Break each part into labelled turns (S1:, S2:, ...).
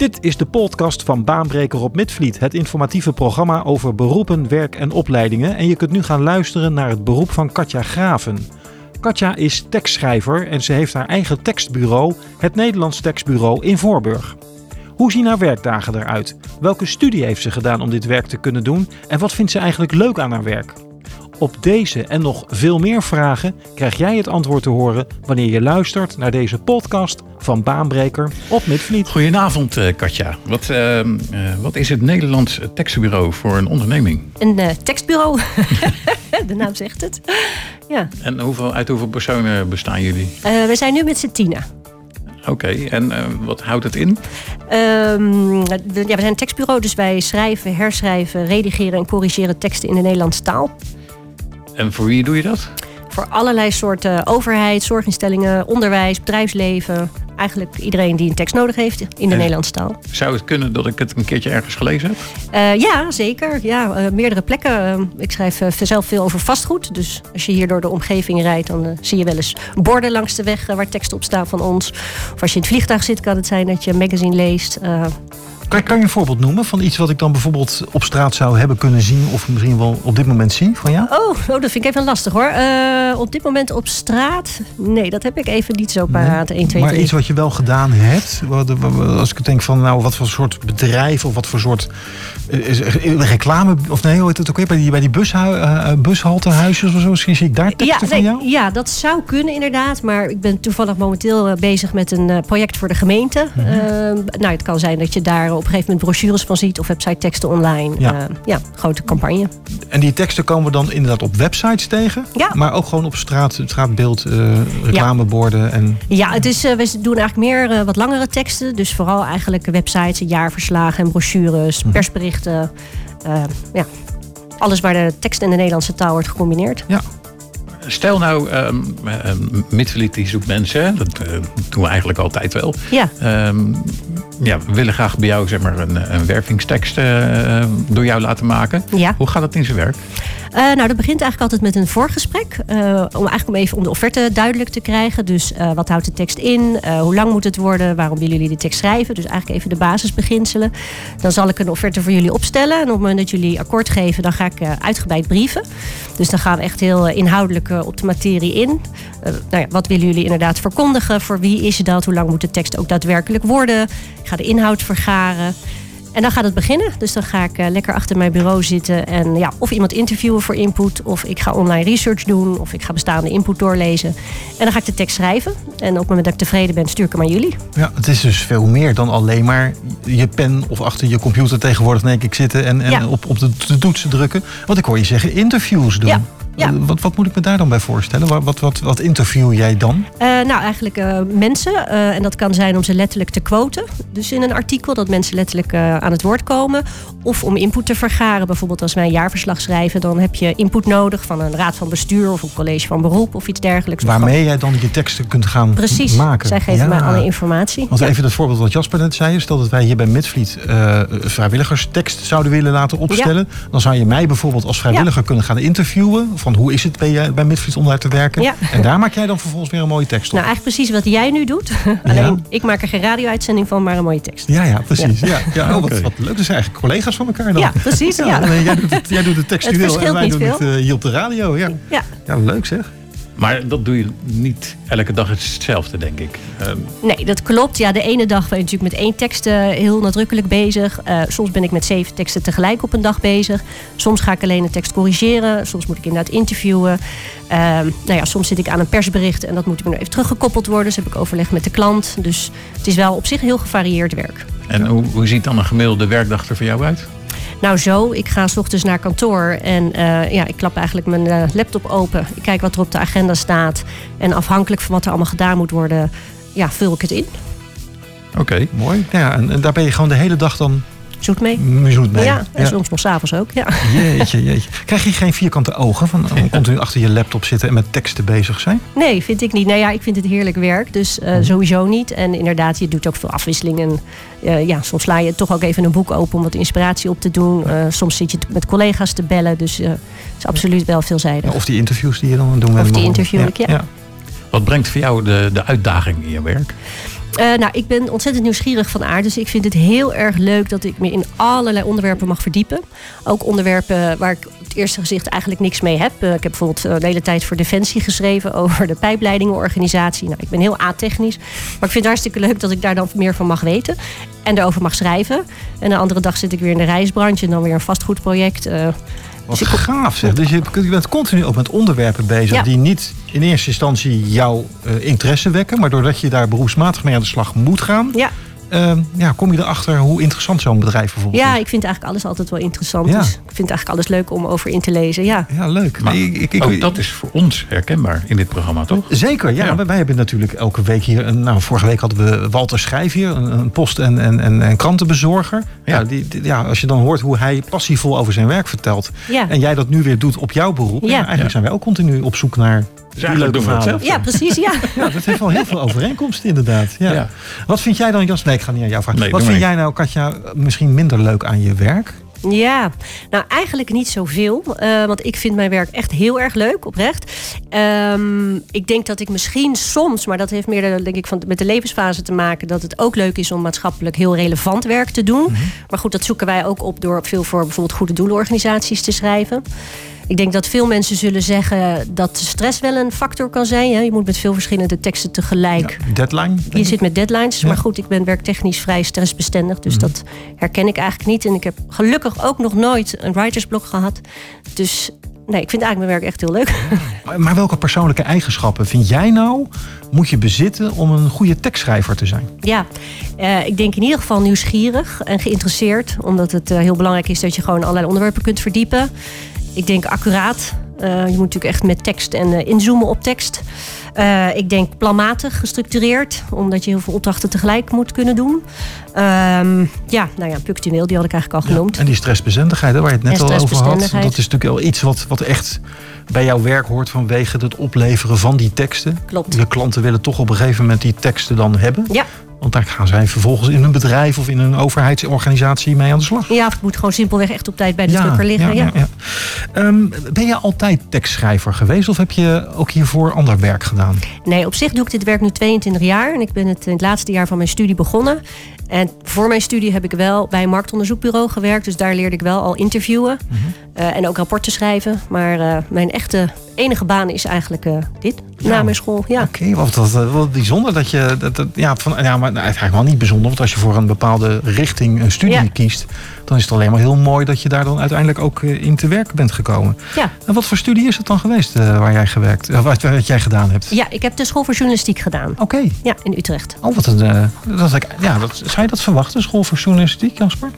S1: Dit is de podcast van Baanbreker op Midvliet, het informatieve programma over beroepen, werk en opleidingen. En je kunt nu gaan luisteren naar het beroep van Katja Graven. Katja is tekstschrijver en ze heeft haar eigen tekstbureau, het Nederlands Tekstbureau in Voorburg. Hoe zien haar werkdagen eruit? Welke studie heeft ze gedaan om dit werk te kunnen doen? En wat vindt ze eigenlijk leuk aan haar werk? Op deze en nog veel meer vragen krijg jij het antwoord te horen wanneer je luistert naar deze podcast van Baanbreker op Midvliet.
S2: Goedenavond, eh, Katja. Wat, uh, uh, wat is het Nederlands tekstbureau voor een onderneming?
S3: Een uh, tekstbureau. De naam zegt het. Ja.
S2: En hoeveel, uit hoeveel personen bestaan jullie?
S3: we zijn nu met z'n tienen.
S2: Oké, okay. en wat houdt het in?
S3: Um, ja, we zijn een tekstbureau, dus wij schrijven, herschrijven, redigeren en corrigeren teksten in de Nederlandse taal.
S2: En voor wie doe je dat?
S3: Voor allerlei soorten overheid, zorginstellingen, onderwijs, bedrijfsleven. Eigenlijk iedereen die een tekst nodig heeft in de en Nederlandse taal.
S2: Zou het kunnen dat ik het een keertje ergens gelezen heb?
S3: Uh, ja, zeker. Ja, uh, meerdere plekken. Uh, ik schrijf zelf veel over vastgoed. Dus als je hier door de omgeving rijdt, dan zie je wel eens borden langs de weg waar teksten op staan van ons. Of als je in het vliegtuig zit, kan het zijn dat je een magazine leest.
S1: Kan, kan, je een voorbeeld noemen van iets wat ik dan bijvoorbeeld op straat zou hebben kunnen zien of misschien wel op dit moment zie van jou?
S3: Oh, oh dat vind ik even lastig hoor. Uh, op dit moment op straat? Nee, dat heb ik even niet zo paraat. Nee, 1, 2,
S1: maar iets wat je wel gedaan hebt, als ik denk van nou wat voor soort bedrijf of wat voor soort uh, reclame, of nee, hoe heet het ook weer, bij die, bij die uh, bushaltehuisjes of zo, misschien zie ik daar teksten
S3: ja,
S1: nee, van jou?
S3: Ja, dat zou kunnen inderdaad, maar ik ben toevallig momenteel bezig met een project voor de gemeente. Mm -hmm. nou, het kan zijn dat je daar op een gegeven moment brochures van ziet of website teksten online. Ja, uh, ja grote campagne.
S1: En die teksten komen dan inderdaad op websites tegen?
S3: Ja.
S1: Maar ook gewoon op straat, straatbeeld, uh, reclameborden?
S3: Ja.
S1: En...
S3: ja, het is, uh, we doen eigenlijk meer wat langere teksten. Dus vooral eigenlijk websites, jaarverslagen en brochures, mm. persberichten. ja. Alles waar de tekst en de Nederlandse taal wordt gecombineerd.
S2: Ja, Stel nou, um, um, die zoekt mensen, dat uh, doen we eigenlijk altijd wel.
S3: Ja.
S2: Um, ja, we willen graag bij jou zeg maar, een, een wervingstekst uh, door jou laten maken.
S3: Ja.
S2: Hoe gaat dat in zijn werk?
S3: Uh, nou, dat begint eigenlijk altijd met een voorgesprek. Uh, om eigenlijk om even om de offerte duidelijk te krijgen. Dus uh, wat houdt de tekst in? hoe lang moet het worden? Waarom willen jullie de tekst schrijven? Dus eigenlijk even de basisbeginselen. Dan zal ik een offerte voor jullie opstellen. En op het moment dat jullie akkoord geven, dan ga ik uitgebreid brieven. Dus dan gaan we echt heel inhoudelijk op de materie in. nou ja, wat willen jullie inderdaad verkondigen? Voor wie is dat? Hoe lang moet de tekst ook daadwerkelijk worden? Ik ga de inhoud vergaren. En dan gaat het beginnen. Dus dan ga ik uh, lekker achter mijn bureau zitten en ja, of iemand interviewen voor input, of ik ga online research doen, of ik ga bestaande input doorlezen. En dan ga ik de tekst schrijven. En op het moment dat ik tevreden ben, stuur ik hem aan jullie.
S1: Ja, het is dus veel meer dan alleen maar je pen of achter je computer tegenwoordig denk ik zitten en, en ja. op, op de, de toetsen drukken. Want ik hoor je zeggen interviews doen.
S3: Ja. Ja.
S1: Wat, wat, moet ik me daar dan bij voorstellen? Wat, wat, wat, wat interview jij dan?
S3: Uh, nou, eigenlijk uh, mensen. Uh, en dat kan zijn om ze letterlijk te quoten. Dus in een artikel dat mensen letterlijk aan het woord komen. Of om input te vergaren. Bijvoorbeeld als wij een jaarverslag schrijven, dan heb je input nodig van een raad van bestuur of een college van beroep of iets dergelijks.
S1: Waarmee jij dan je teksten kunt gaan
S3: Precies.
S1: maken.
S3: Zij geven ja. mij alle informatie.
S1: Want even het voorbeeld wat Jasper net zei. Stel dat wij hier bij Midvliet vrijwilligerstekst zouden willen laten opstellen. Dan zou je mij bijvoorbeeld als vrijwilliger kunnen gaan interviewen. Van hoe is het bij jij bij Midvliet om daar te werken.
S3: Ja.
S1: En daar maak jij dan vervolgens weer een mooie tekst op.
S3: Nou, eigenlijk precies wat jij nu doet. Alleen, ja. ik maak er geen radio-uitzending van, maar een mooie tekst.
S1: Ja, ja, precies. Ja. Ja. Oh, wat, wat leuk. Dat zijn eigenlijk collega's van elkaar dan.
S3: Ja, precies. Ja.
S1: Jij, doet het, jij doet het textueel
S3: het
S1: en wij doen
S3: veel.
S1: het uh, hier op de radio. Ja.
S3: Ja.
S1: ja, leuk zeg.
S2: Maar dat doe je niet elke dag hetzelfde, denk ik. Um...
S3: Nee, dat klopt. Ja, de ene dag ben je natuurlijk met één tekst uh, heel nadrukkelijk bezig. Uh, soms ben ik met zeven teksten tegelijk op een dag bezig. Soms ga ik alleen een tekst corrigeren. Soms moet ik inderdaad interviewen. Uh, nou ja, soms zit ik aan een persbericht en dat moet weer even teruggekoppeld worden. Dus heb ik overleg met de klant. Dus het is wel op zich heel gevarieerd werk.
S2: En hoe, hoe ziet dan een gemiddelde werkdag er voor jou uit?
S3: Nou zo, ik ga s ochtends naar kantoor en uh, ja, ik klap eigenlijk mijn uh, laptop open. Ik kijk wat er op de agenda staat. En afhankelijk van wat er allemaal gedaan moet worden, ja, vul ik het in.
S1: Oké, mooi. Ja, en, en daar ben je gewoon de hele dag dan
S3: zoet mee.
S1: Zoet mee.
S3: Ja, en ja. soms nog s'avonds ook. Ja.
S1: Jeetje, jeetje. Krijg je geen vierkante ogen van continu achter je laptop zitten en met teksten bezig zijn?
S3: Nee, vind ik niet. Nou ja, ik vind het heerlijk werk, dus uh, mm. sowieso niet. En inderdaad, je doet ook veel afwisselingen. Uh, ja, soms sla je toch ook even een boek open om wat inspiratie op te doen. Uh, soms zit je met collega's te bellen, dus het is absoluut wel veelzijdig.
S1: Ja, of die interviews die je dan doen.
S3: Of die interview, ja. ja.
S2: Wat brengt voor jou de, de uitdaging in je werk?
S3: Uh, nou, ik ben ontzettend nieuwsgierig van aard. Dus ik vind het heel erg leuk dat ik me in allerlei onderwerpen mag verdiepen. Ook onderwerpen waar ik op het eerste gezicht eigenlijk niks mee heb. Uh, ik heb bijvoorbeeld uh, de hele tijd voor Defensie geschreven over de pijpleidingenorganisatie. Nou, ik ben heel a-technisch. Maar ik vind het hartstikke leuk dat ik daar dan meer van mag weten. En daarover mag schrijven. En de andere dag zit ik weer in de reisbranche en dan weer een vastgoedproject.
S1: Wat dus gaaf zeg. Dus je, je, bent continu ook met onderwerpen bezig ja. die niet in eerste instantie jouw uh, interesse wekken. Maar doordat je daar beroepsmatig mee aan de slag moet gaan.
S3: Ja.
S1: Uh, ja, kom je erachter hoe interessant zo'n bedrijf bijvoorbeeld
S3: ja,
S1: is?
S3: ik vind eigenlijk alles altijd wel interessant. Ja. Dus ik vind eigenlijk alles leuk om over in te lezen. Ja,
S1: ja leuk.
S2: Maar ik, ik, ook dat is voor ons herkenbaar in dit programma, toch?
S1: Zeker, ja. ja. Wij hebben natuurlijk elke week hier... Nou, vorige week hadden we Walter Schrijf hier, een, een post- en, en, en, en krantenbezorger. Ja. Ja, die, die, ja, als je dan hoort hoe hij passievol over zijn werk vertelt...
S3: Ja.
S1: en jij dat nu weer doet op jouw beroep... Ja. eigenlijk zijn wij ook continu op zoek naar
S2: dus eigenlijk doen we hetzelfde.
S3: Ja, precies, ja.
S1: ja. Dat heeft wel heel veel overeenkomsten inderdaad. Ja. ja. Wat vind jij dan, Jas? Nee, ik ga niet aan jou vragen.
S2: Nee,
S1: Wat vind jij nou, Katja, misschien minder leuk aan je werk?
S3: Ja, nou eigenlijk niet zoveel. Uh, want ik vind mijn werk echt heel erg leuk, oprecht. Um, ik denk dat ik misschien soms, maar dat heeft meer denk ik, van, met de levensfase te maken... dat het ook leuk is om maatschappelijk heel relevant werk te doen. Mm -hmm. Maar goed, dat zoeken wij ook op door veel voor bijvoorbeeld goede doelenorganisaties te schrijven. Ik denk dat veel mensen zullen zeggen dat stress wel een factor kan zijn. Je moet met veel verschillende teksten tegelijk.
S1: Ja, deadline?
S3: Je zit met deadlines. Ja. Maar goed, ik ben werktechnisch vrij stressbestendig. Dus mm -hmm. dat herken ik eigenlijk niet. En ik heb gelukkig ook nog nooit een writersblok gehad. Dus nee, ik vind eigenlijk mijn werk echt heel leuk.
S1: Maar welke persoonlijke eigenschappen vind jij nou moet je bezitten om een goede tekstschrijver te zijn?
S3: Ja, uh, ik denk in ieder geval nieuwsgierig en geïnteresseerd. Omdat het uh, heel belangrijk is dat je gewoon allerlei onderwerpen kunt verdiepen. Ik denk accuraat. Uh, je moet natuurlijk echt met tekst en uh, inzoomen op tekst. Uh, ik denk planmatig, gestructureerd, omdat je heel veel opdrachten tegelijk moet kunnen doen. Um, ja, nou ja, punctueel, die had ik eigenlijk al genoemd.
S1: Ja, en die stressbestendigheid, waar je het net al over had, dat is natuurlijk wel iets wat, wat echt bij jouw werk hoort vanwege het opleveren van die teksten.
S3: Klopt.
S1: De klanten willen toch op een gegeven moment die teksten dan hebben.
S3: Ja.
S1: Want daar gaan zij vervolgens in een bedrijf of in een overheidsorganisatie mee aan de slag.
S3: Ja, of het moet gewoon simpelweg echt op tijd bij de ja, drukker liggen. Ja,
S1: ja. ja. Um, ben je altijd tekstschrijver geweest of heb je ook hiervoor ander werk gedaan?
S3: Nee, op zich doe ik dit werk nu 22 jaar. En ik ben het in het laatste jaar van mijn studie begonnen. En voor mijn studie heb ik wel bij een marktonderzoekbureau gewerkt. Dus daar leerde ik wel al interviewen. Mm -hmm. uh, en ook rapporten schrijven. Maar uh, mijn echte enige baan is eigenlijk uh, dit. Ja. Na mijn school, ja.
S1: Oké, okay, wat, wat, wat bijzonder dat je... Dat, dat, ja, van, ja, maar nou, eigenlijk wel niet bijzonder. Want als je voor een bepaalde richting een studie ja. kiest... dan is het alleen maar heel mooi dat je daar dan uiteindelijk ook in te werk bent gekomen.
S3: Ja.
S1: En wat voor studie is het dan geweest waar jij gewerkt, wat, wat jij gedaan hebt?
S3: Ja, ik heb de school voor journalistiek gedaan.
S1: Oké. Okay.
S3: Ja, in Utrecht.
S1: Oh, wat een... dat, ja, dat, zou je dat verwachten, school voor journalistiek, Jasper?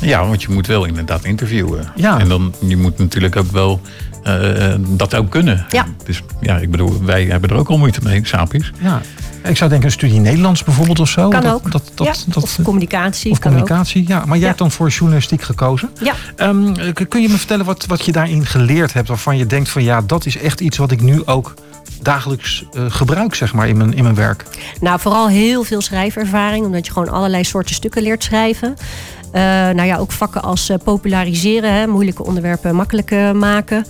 S2: Ja, want je moet wel inderdaad interviewen.
S1: Ja.
S2: En dan je moet natuurlijk ook wel uh, dat ook kunnen.
S3: Ja.
S2: Dus ja, ik bedoel, wij hebben er ook al moeite mee, Sapi's.
S1: Ja. Ik zou denken een studie Nederlands bijvoorbeeld of zo.
S3: Kan
S1: dat,
S3: ook.
S1: Dat, dat,
S3: ja.
S1: dat,
S3: of communicatie.
S1: Of communicatie, ja. Maar jij
S3: ja.
S1: hebt dan voor journalistiek gekozen.
S3: Ja.
S1: Um, kun je me vertellen wat, wat je daarin geleerd hebt... waarvan je denkt van ja, dat is echt iets wat ik nu ook dagelijks uh, gebruik zeg maar, in, mijn, in mijn werk?
S3: Nou, vooral heel veel schrijfervaring. Omdat je gewoon allerlei soorten stukken leert schrijven. Uh, nou ja, ook vakken als uh, populariseren, hè, moeilijke onderwerpen makkelijk uh, maken.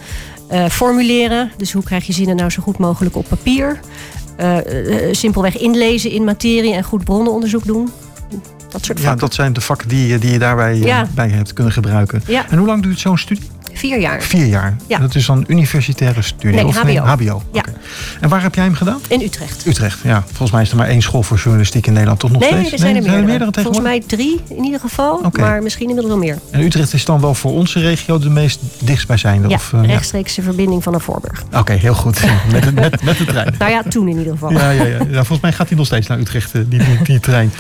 S3: formuleren, dus hoe krijg je zinnen nou zo goed mogelijk op papier. simpelweg inlezen in materie en goed bronnenonderzoek doen. Dat soort vakken.
S1: Ja, dat zijn de vakken die, die je daarbij
S3: ja.
S1: bij hebt kunnen gebruiken.
S3: Ja.
S1: En hoe lang duurt zo'n studie?
S3: Vier jaar.
S1: Vier jaar.
S3: Ja.
S1: Dat is dan universitaire studie?
S3: Nee,
S1: of
S3: HBO.
S1: Nee, HBO.
S3: Ja.
S1: Okay. En waar heb jij hem gedaan?
S3: In Utrecht.
S1: Utrecht, ja. Volgens mij is er maar één school voor journalistiek in Nederland, toch nog
S3: nee,
S1: steeds?
S3: er zijn er
S1: nee,
S3: meerdere.
S1: meerdere
S3: Volgens mij drie in ieder geval,
S1: okay.
S3: maar misschien inmiddels wel meer.
S1: En Utrecht is dan wel voor onze regio de meest dichtstbijzijnde?
S3: Ja,
S1: of, uh,
S3: rechtstreekse ja. verbinding van een Voorburg.
S1: Oké, okay, heel goed. met, de, met, met de trein.
S3: nou ja, toen in ieder geval.
S1: Ja, ja, ja. ja volgens mij gaat hij nog steeds naar Utrecht, die, die, die trein.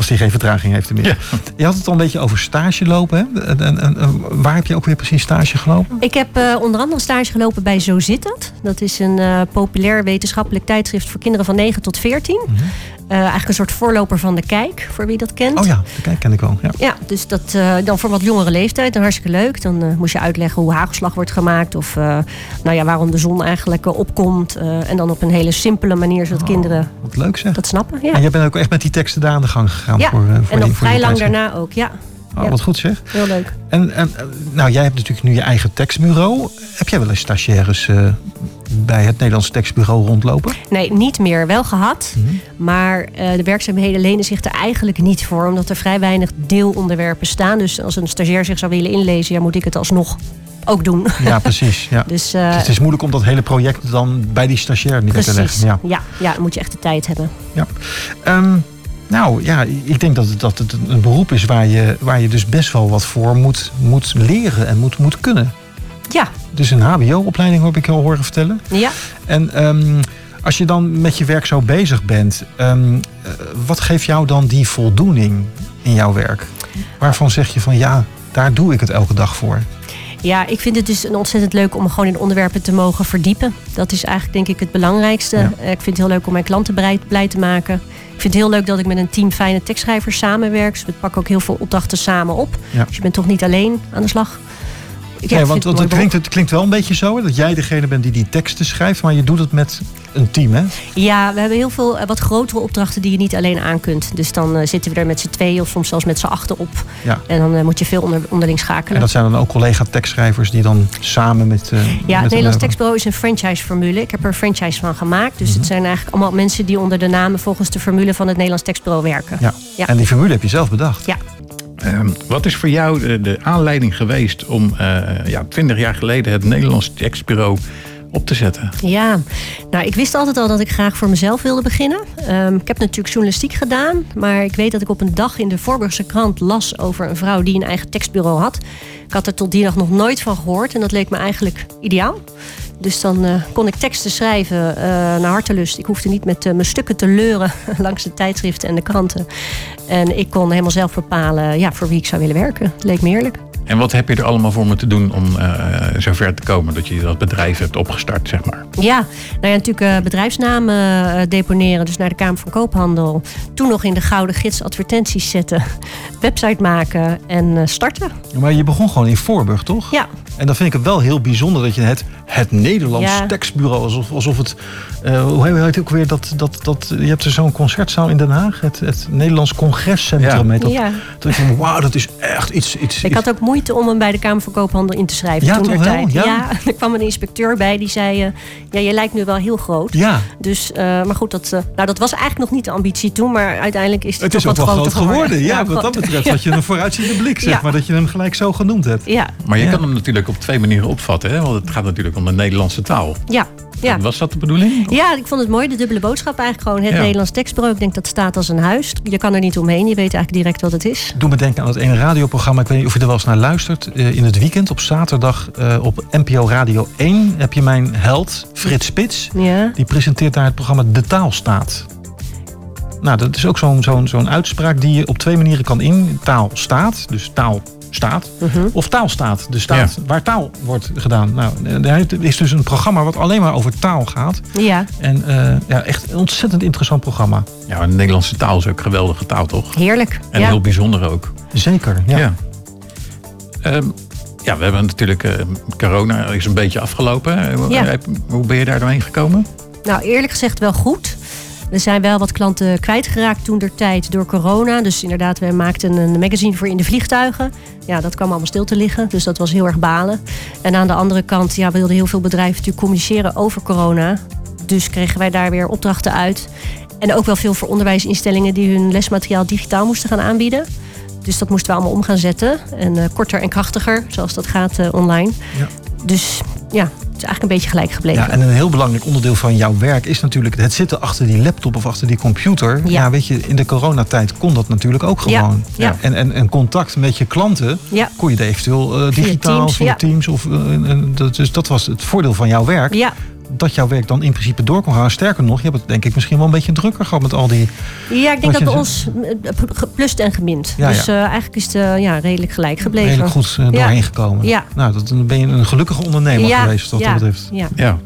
S1: Als die geen vertraging heeft tenminste. Ja. Je had het al een beetje over stage lopen. Hè? En, en, en, waar heb je ook weer precies stage gelopen?
S3: Ik heb uh, onder andere stage gelopen bij Zo Zit Het. Dat is een uh, populair wetenschappelijk tijdschrift voor kinderen van 9 tot 14. Mm -hmm. Uh, eigenlijk een soort voorloper van de Kijk, voor wie dat kent.
S1: Oh ja, de Kijk ken ik wel. Ja,
S3: ja dus dat dan voor wat jongere leeftijd. Dan hartstikke leuk. Dan moest je uitleggen hoe hagelslag wordt gemaakt. Of nou ja, waarom de zon eigenlijk opkomt. en dan op een hele simpele manier, zodat
S1: oh,
S3: kinderen
S1: wat leuk zeg.
S3: dat snappen. Ja.
S1: En jij bent ook echt met die teksten daar aan de gang gegaan?
S3: Ja,
S1: voor, voor
S3: en nog
S1: die,
S3: vrij lang daarna ook, ja.
S1: Oh,
S3: ja.
S1: wat goed zeg.
S3: Heel leuk.
S1: En, en nou, jij hebt natuurlijk nu je eigen tekstbureau. Heb jij wel eens stagiaires bij het Nederlands Tekstbureau rondlopen?
S3: Nee, niet meer. Wel gehad.
S1: Mhm.
S3: Maar eh, de werkzaamheden lenen zich er eigenlijk niet voor. Omdat er vrij weinig deelonderwerpen staan. Dus als een stagiair zich zou willen inlezen, ja, moet ik het alsnog ook doen.
S1: Ja, precies. Ja.
S3: Dus eh,
S1: het is moeilijk om dat hele project dan bij die stagiair neer te leggen. Ja.
S3: Ja. Ja, dan moet je echt de tijd hebben.
S1: Ehm, nou ja, ik denk dat het, dat het een beroep is waar je, waar je dus best wel wat voor moet, moet leren en moet, moet kunnen.
S3: Ja,
S1: Dus een HBO-opleiding heb ik al horen vertellen.
S3: ja.
S1: En ehm, als je dan met je werk zo bezig bent, ehm, eh, wat geeft jou dan die voldoening in jouw werk? Waarvan zeg je van ja, daar doe ik het elke dag voor?
S3: Ja, ik vind het dus een ontzettend leuk om gewoon in onderwerpen te mogen verdiepen. Dat is eigenlijk denk ik het belangrijkste.
S1: Ja.
S3: Eh, Ik vind het heel leuk om mijn klanten blij, blij te maken. Ik vind het heel leuk dat ik met een team fijne tekstschrijvers samenwerk. Dus we pakken ook heel veel opdrachten samen op.
S1: Ja.
S3: Dus je bent toch niet alleen aan de slag. Ik
S1: Ja,
S3: vind
S1: want
S3: het
S1: klinkt, het klinkt wel een beetje zo dat jij degene bent die die teksten schrijft, maar je doet het met een team, hè?
S3: Ja, we hebben heel veel eh, wat grotere opdrachten die je niet alleen aan kunt. Dus dan eh, zitten we er met z'n tweeën of soms zelfs met z'n achten op.
S1: Ja.
S3: En dan eh, moet je veel onder, onderling schakelen.
S1: En dat zijn dan ook collega-tekstschrijvers die dan samen met.
S3: Ja,
S1: met
S3: het Nederlands Tekstbureau is een franchise-formule. Ik heb er een franchise van gemaakt. Dus
S1: Mhm.
S3: het zijn eigenlijk allemaal mensen die onder de namen volgens de formule van het Nederlands Tekstbureau werken.
S1: Ja.
S3: Ja.
S1: En die formule heb je zelf bedacht.
S3: Ja.
S2: Ehm, wat is voor jou de, aanleiding geweest om eh ja, 20 jaar geleden het Nederlands tekstbureau op te zetten?
S3: Ja, nou ik wist altijd al dat ik graag voor mezelf wilde beginnen. Ehm, ik heb natuurlijk journalistiek gedaan, maar ik weet dat ik op een dag in de Voorburgse krant las over een vrouw die een eigen tekstbureau had. Ik had er tot die dag nog nooit van gehoord en dat leek me eigenlijk ideaal. Dus dan eh, kon ik teksten schrijven eh, naar hartelust. Ik hoefde niet met eh, mijn stukken te leuren langs de tijdschriften en de kranten. En ik kon helemaal zelf bepalen ja, voor wie ik zou willen werken. Leek me heerlijk.
S2: En wat heb je er allemaal voor moeten doen om eh zover te komen dat je dat bedrijf hebt opgestart, zeg maar?
S3: Ja, nou ja, natuurlijk eh, bedrijfsnamen eh, deponeren, dus naar de Kamer van Koophandel. Toen nog in de Gouden Gids advertenties zetten, website maken en eh, starten.
S1: Maar je begon gewoon in Voorburg, toch?
S3: Ja,
S1: En dan vind ik het wel heel bijzonder dat je het, het Nederlands
S3: Ja.
S1: tekstbureau, alsof, alsof het. eh, hoe heet het ook weer? Dat, dat, dat, je hebt er zo'n concertzaal in Den Haag, het, het Nederlands Congrescentrum.
S2: Ja.
S1: dat.
S3: ja.
S1: Toen ik van, wauw, dat is echt iets. iets,
S3: Ik had ook moeite om hem bij de Kamer van Koophandel in te schrijven
S1: Ja,
S3: toen tijd.
S1: Ja.
S3: er kwam een inspecteur bij die zei: eh, Ja, je lijkt nu wel heel groot.
S1: Ja,
S3: Dus, eh, maar goed, dat, eh, nou, dat was eigenlijk nog niet de ambitie toen, maar uiteindelijk is het,
S1: het
S3: toch
S1: is ook
S3: wat
S1: wel
S3: groter
S1: groot geworden. Ja, wat dat betreft had je een vooruitziende blik, zeg
S3: Ja.
S1: maar, dat je hem gelijk zo genoemd hebt.
S3: Ja,
S2: Maar je
S1: Ja.
S2: kan hem natuurlijk op twee manieren opvatten, hè? want het gaat natuurlijk om de Nederlandse taal.
S3: ja, ja.
S2: Was dat de bedoeling?
S3: Ja, ik vond het mooi. De dubbele boodschap eigenlijk gewoon. Het
S2: Ja.
S3: Nederlands tekstbureau. Ik denk dat staat als een huis. Je kan er niet omheen. Je weet eigenlijk direct wat het is.
S1: Doe me denken aan het ene radioprogramma. Ik weet niet of je er wel eens naar luistert. Eh, in het weekend op zaterdag eh, op NPO Radio 1 heb je mijn held Frits Spits.
S3: Ja.
S1: Die presenteert daar het programma De Taalstaat. Nou, dat is ook zo'n zo'n zo'n uitspraak die je op twee manieren kan in. Taal staat, dus taal staat.
S3: Mhm.
S1: Of taalstaat, de staat waar taal wordt gedaan. Nou, eh, er is dus een programma wat alleen maar over taal gaat.
S3: ja,
S1: En eh, ja, echt een ontzettend interessant programma.
S2: Ja, de Nederlandse taal is ook een geweldige taal, toch?
S3: heerlijk.
S2: En
S3: ja.
S2: heel bijzonder ook.
S1: Zeker, ja.
S2: Ja. Ehm, ja, we hebben natuurlijk... eh, corona is een beetje afgelopen. Hoe-
S3: Ja.
S2: Hoe ben je daar doorheen gekomen?
S3: Nou, eerlijk gezegd wel goed. Er zijn wel wat klanten kwijtgeraakt toen der tijd door corona. Dus inderdaad, we maakten een magazine voor in de vliegtuigen. Ja, dat kwam allemaal stil te liggen. Dus dat was heel erg balen. En aan de andere kant ja, wilden heel veel bedrijven natuurlijk communiceren over corona. Dus kregen wij daar weer opdrachten uit. En ook wel veel voor onderwijsinstellingen die hun lesmateriaal digitaal moesten gaan aanbieden. Dus dat moesten we allemaal om gaan zetten. En eh, korter en krachtiger, zoals dat gaat eh, online.
S1: Ja.
S3: Dus ja, is eigenlijk een beetje gelijk gebleven.
S1: Ja, en een heel belangrijk onderdeel van jouw werk is natuurlijk het zitten achter die laptop of achter die computer. Ja,
S3: Ja.
S1: weet je, in de coronatijd kon dat natuurlijk ook gewoon.
S3: ja.
S1: En, en, en contact met je klanten kon je eventueel eh, digitaal
S3: Teams,
S1: via. Teams. Of, dat, dus dat was het voordeel van jouw werk. Dat jouw werk dan in principe door kon gaan. Sterker nog, je hebt het denk ik misschien wel een beetje drukker gehad met al die...
S3: Ja, ik denk dat bij ons eh, geplust en gemind.
S1: Ja,
S3: dus
S1: ja.
S3: eh, eigenlijk is het eh, ja, redelijk gelijk gebleven.
S1: redelijk goed eh, doorheen gekomen.
S3: Ja.
S1: Nou, dat, dan ben je een gelukkige ondernemer
S3: ja,
S1: geweest wat
S3: ja,
S1: dat betreft.
S3: Ja,
S2: Ja,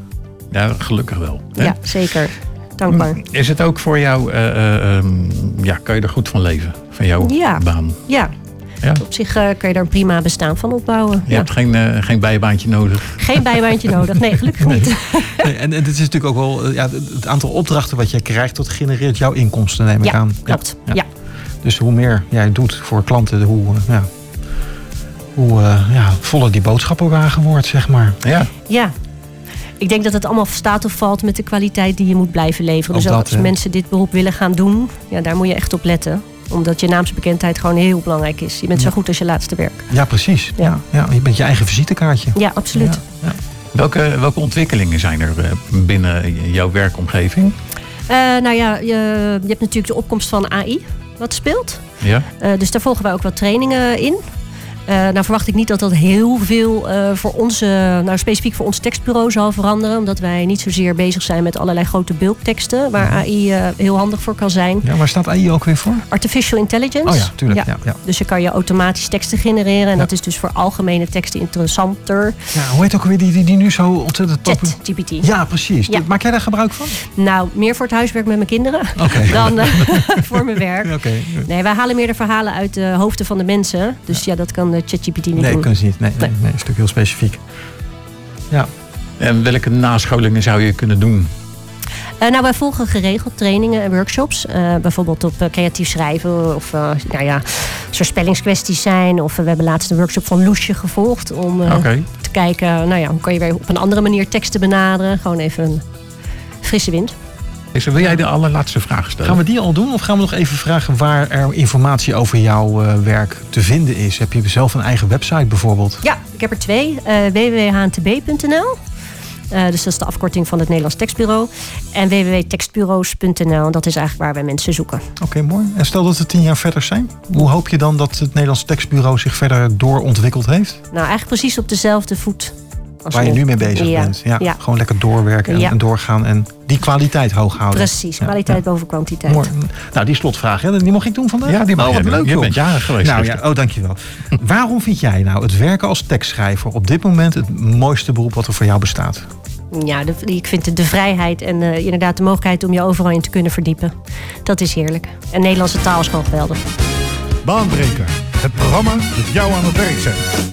S2: ja gelukkig wel. hè?
S3: ja, zeker. Dankbaar.
S2: Is het ook voor jou, eh, eh, ehm, ja, kan je er goed van leven? Van jouw
S3: Ja.
S2: baan?
S3: Ja,
S2: Ja?
S3: op zich eh, kan je daar een prima bestaan van opbouwen.
S2: Je
S3: Ja.
S2: hebt geen, eh, geen bijbaantje nodig.
S3: Geen bijbaantje nodig. Nee, gelukkig niet.
S1: Nee, en, en dit is natuurlijk ook wel... eh, Ja, het- aantal opdrachten wat jij krijgt, dat genereert jouw inkomsten, neem ik
S3: Ja,
S1: aan.
S3: klopt.
S1: Ja.
S3: Ja.
S1: Dus hoe meer jij doet voor klanten, hoe, ja, hoe eh, ja, voller die boodschappenwagen wordt, zeg maar.
S2: Ja,
S3: ja. Ik denk dat het allemaal staat of valt met de kwaliteit die je moet blijven leveren.
S1: Ook
S3: dus ook
S1: dat,
S3: als mensen dit beroep willen gaan doen, ja, daar moet je echt op letten. Omdat je naamsbekendheid gewoon heel belangrijk is. Je bent zo goed als je laatste werk.
S1: Ja, precies. Ja.
S3: Ja.
S1: Je bent je eigen visitekaartje.
S3: Ja, absoluut.
S1: Ja.
S2: Welke, welke ontwikkelingen zijn er eh, binnen jouw werkomgeving?
S3: Eh, nou ja, je, je hebt natuurlijk de opkomst van AI wat speelt.
S2: Ja?
S3: Eh, dus daar volgen wij ook wat trainingen in. Eh, nou verwacht ik niet dat dat heel veel eh, voor onze, nou specifiek voor ons tekstbureau zal veranderen. Omdat wij niet zozeer bezig zijn met allerlei grote bulkteksten. Waar AI eh, heel handig voor kan zijn.
S1: Ja, waar staat AI ook weer voor?
S3: Artificial intelligence.
S1: Oh ja, tuurlijk. Ja. Ja,
S3: Dus je kan je automatisch teksten genereren. En dat is dus voor algemene teksten interessanter.
S1: Ja, hoe heet ook alweer die, die, die nu zo ontzettend populair...
S3: ChatGPT.
S1: Ja, precies.
S3: Ja.
S1: Maak jij daar gebruik van?
S3: Nou, meer voor het huiswerk met mijn kinderen dan voor mijn werk.
S1: Oké.
S3: Nee, wij halen meer de verhalen uit de hoofden van de mensen. Dus ja, dat kan ChatGPT niet
S1: Nee,
S3: doen.
S1: kunnen ze niet. Nee, nee.
S3: Nee.
S1: nee, een stuk heel specifiek. Ja.
S2: En welke nascholingen zou je kunnen doen?
S3: Eh, nou, wij volgen geregeld trainingen en workshops. Eh, bijvoorbeeld op eh, creatief schrijven of eh, nou ja, als er spellingskwesties zijn. Of eh, we hebben laatst een workshop van Loesje gevolgd om eh,
S2: Oké.
S3: te kijken, nou ja, hoe kan je weer op een andere manier teksten benaderen. Gewoon even een frisse wind.
S2: Wil jij de allerlaatste vraag stellen?
S1: Gaan we die al doen? Of gaan we nog even vragen waar er informatie over jouw eh, werk te vinden is? Heb je zelf een eigen website bijvoorbeeld?
S3: Ja, ik heb er twee. eh www.htb.nl. Eh, dus dat is de afkorting van het Nederlands Tekstbureau. En www.tekstbureaus.nl. Dat is eigenlijk waar wij mensen zoeken.
S1: Oké, mooi. En stel dat we tien jaar verder zijn. Hoe hoop je dan dat het Nederlands Tekstbureau zich verder doorontwikkeld heeft?
S3: Nou, eigenlijk precies op dezelfde voet. Als
S1: Waar je nu mee bezig
S3: Ja,
S1: bent. Ja,
S3: ja.
S1: Gewoon lekker doorwerken en,
S3: Ja.
S1: en doorgaan en die kwaliteit hoog houden.
S3: Precies, kwaliteit
S1: ja.
S3: boven kwantiteit.
S1: Mooi. Nou, die slotvraag, hè, die mocht ik doen vandaag?
S2: Ja, die mag
S1: oh, wat leuk,
S2: Je bent jarig geweest.
S1: Nou ja, oh dankjewel. Waarom vind jij nou het werken als tekstschrijver op dit moment het mooiste beroep wat er voor jou bestaat?
S3: Ja, de- ik vind het de vrijheid en eh, inderdaad de mogelijkheid om je overal in te kunnen verdiepen. Dat is heerlijk. En Nederlandse taal is gewoon geweldig.
S4: Baanbreker. Het programma dat jou aan het werk zet.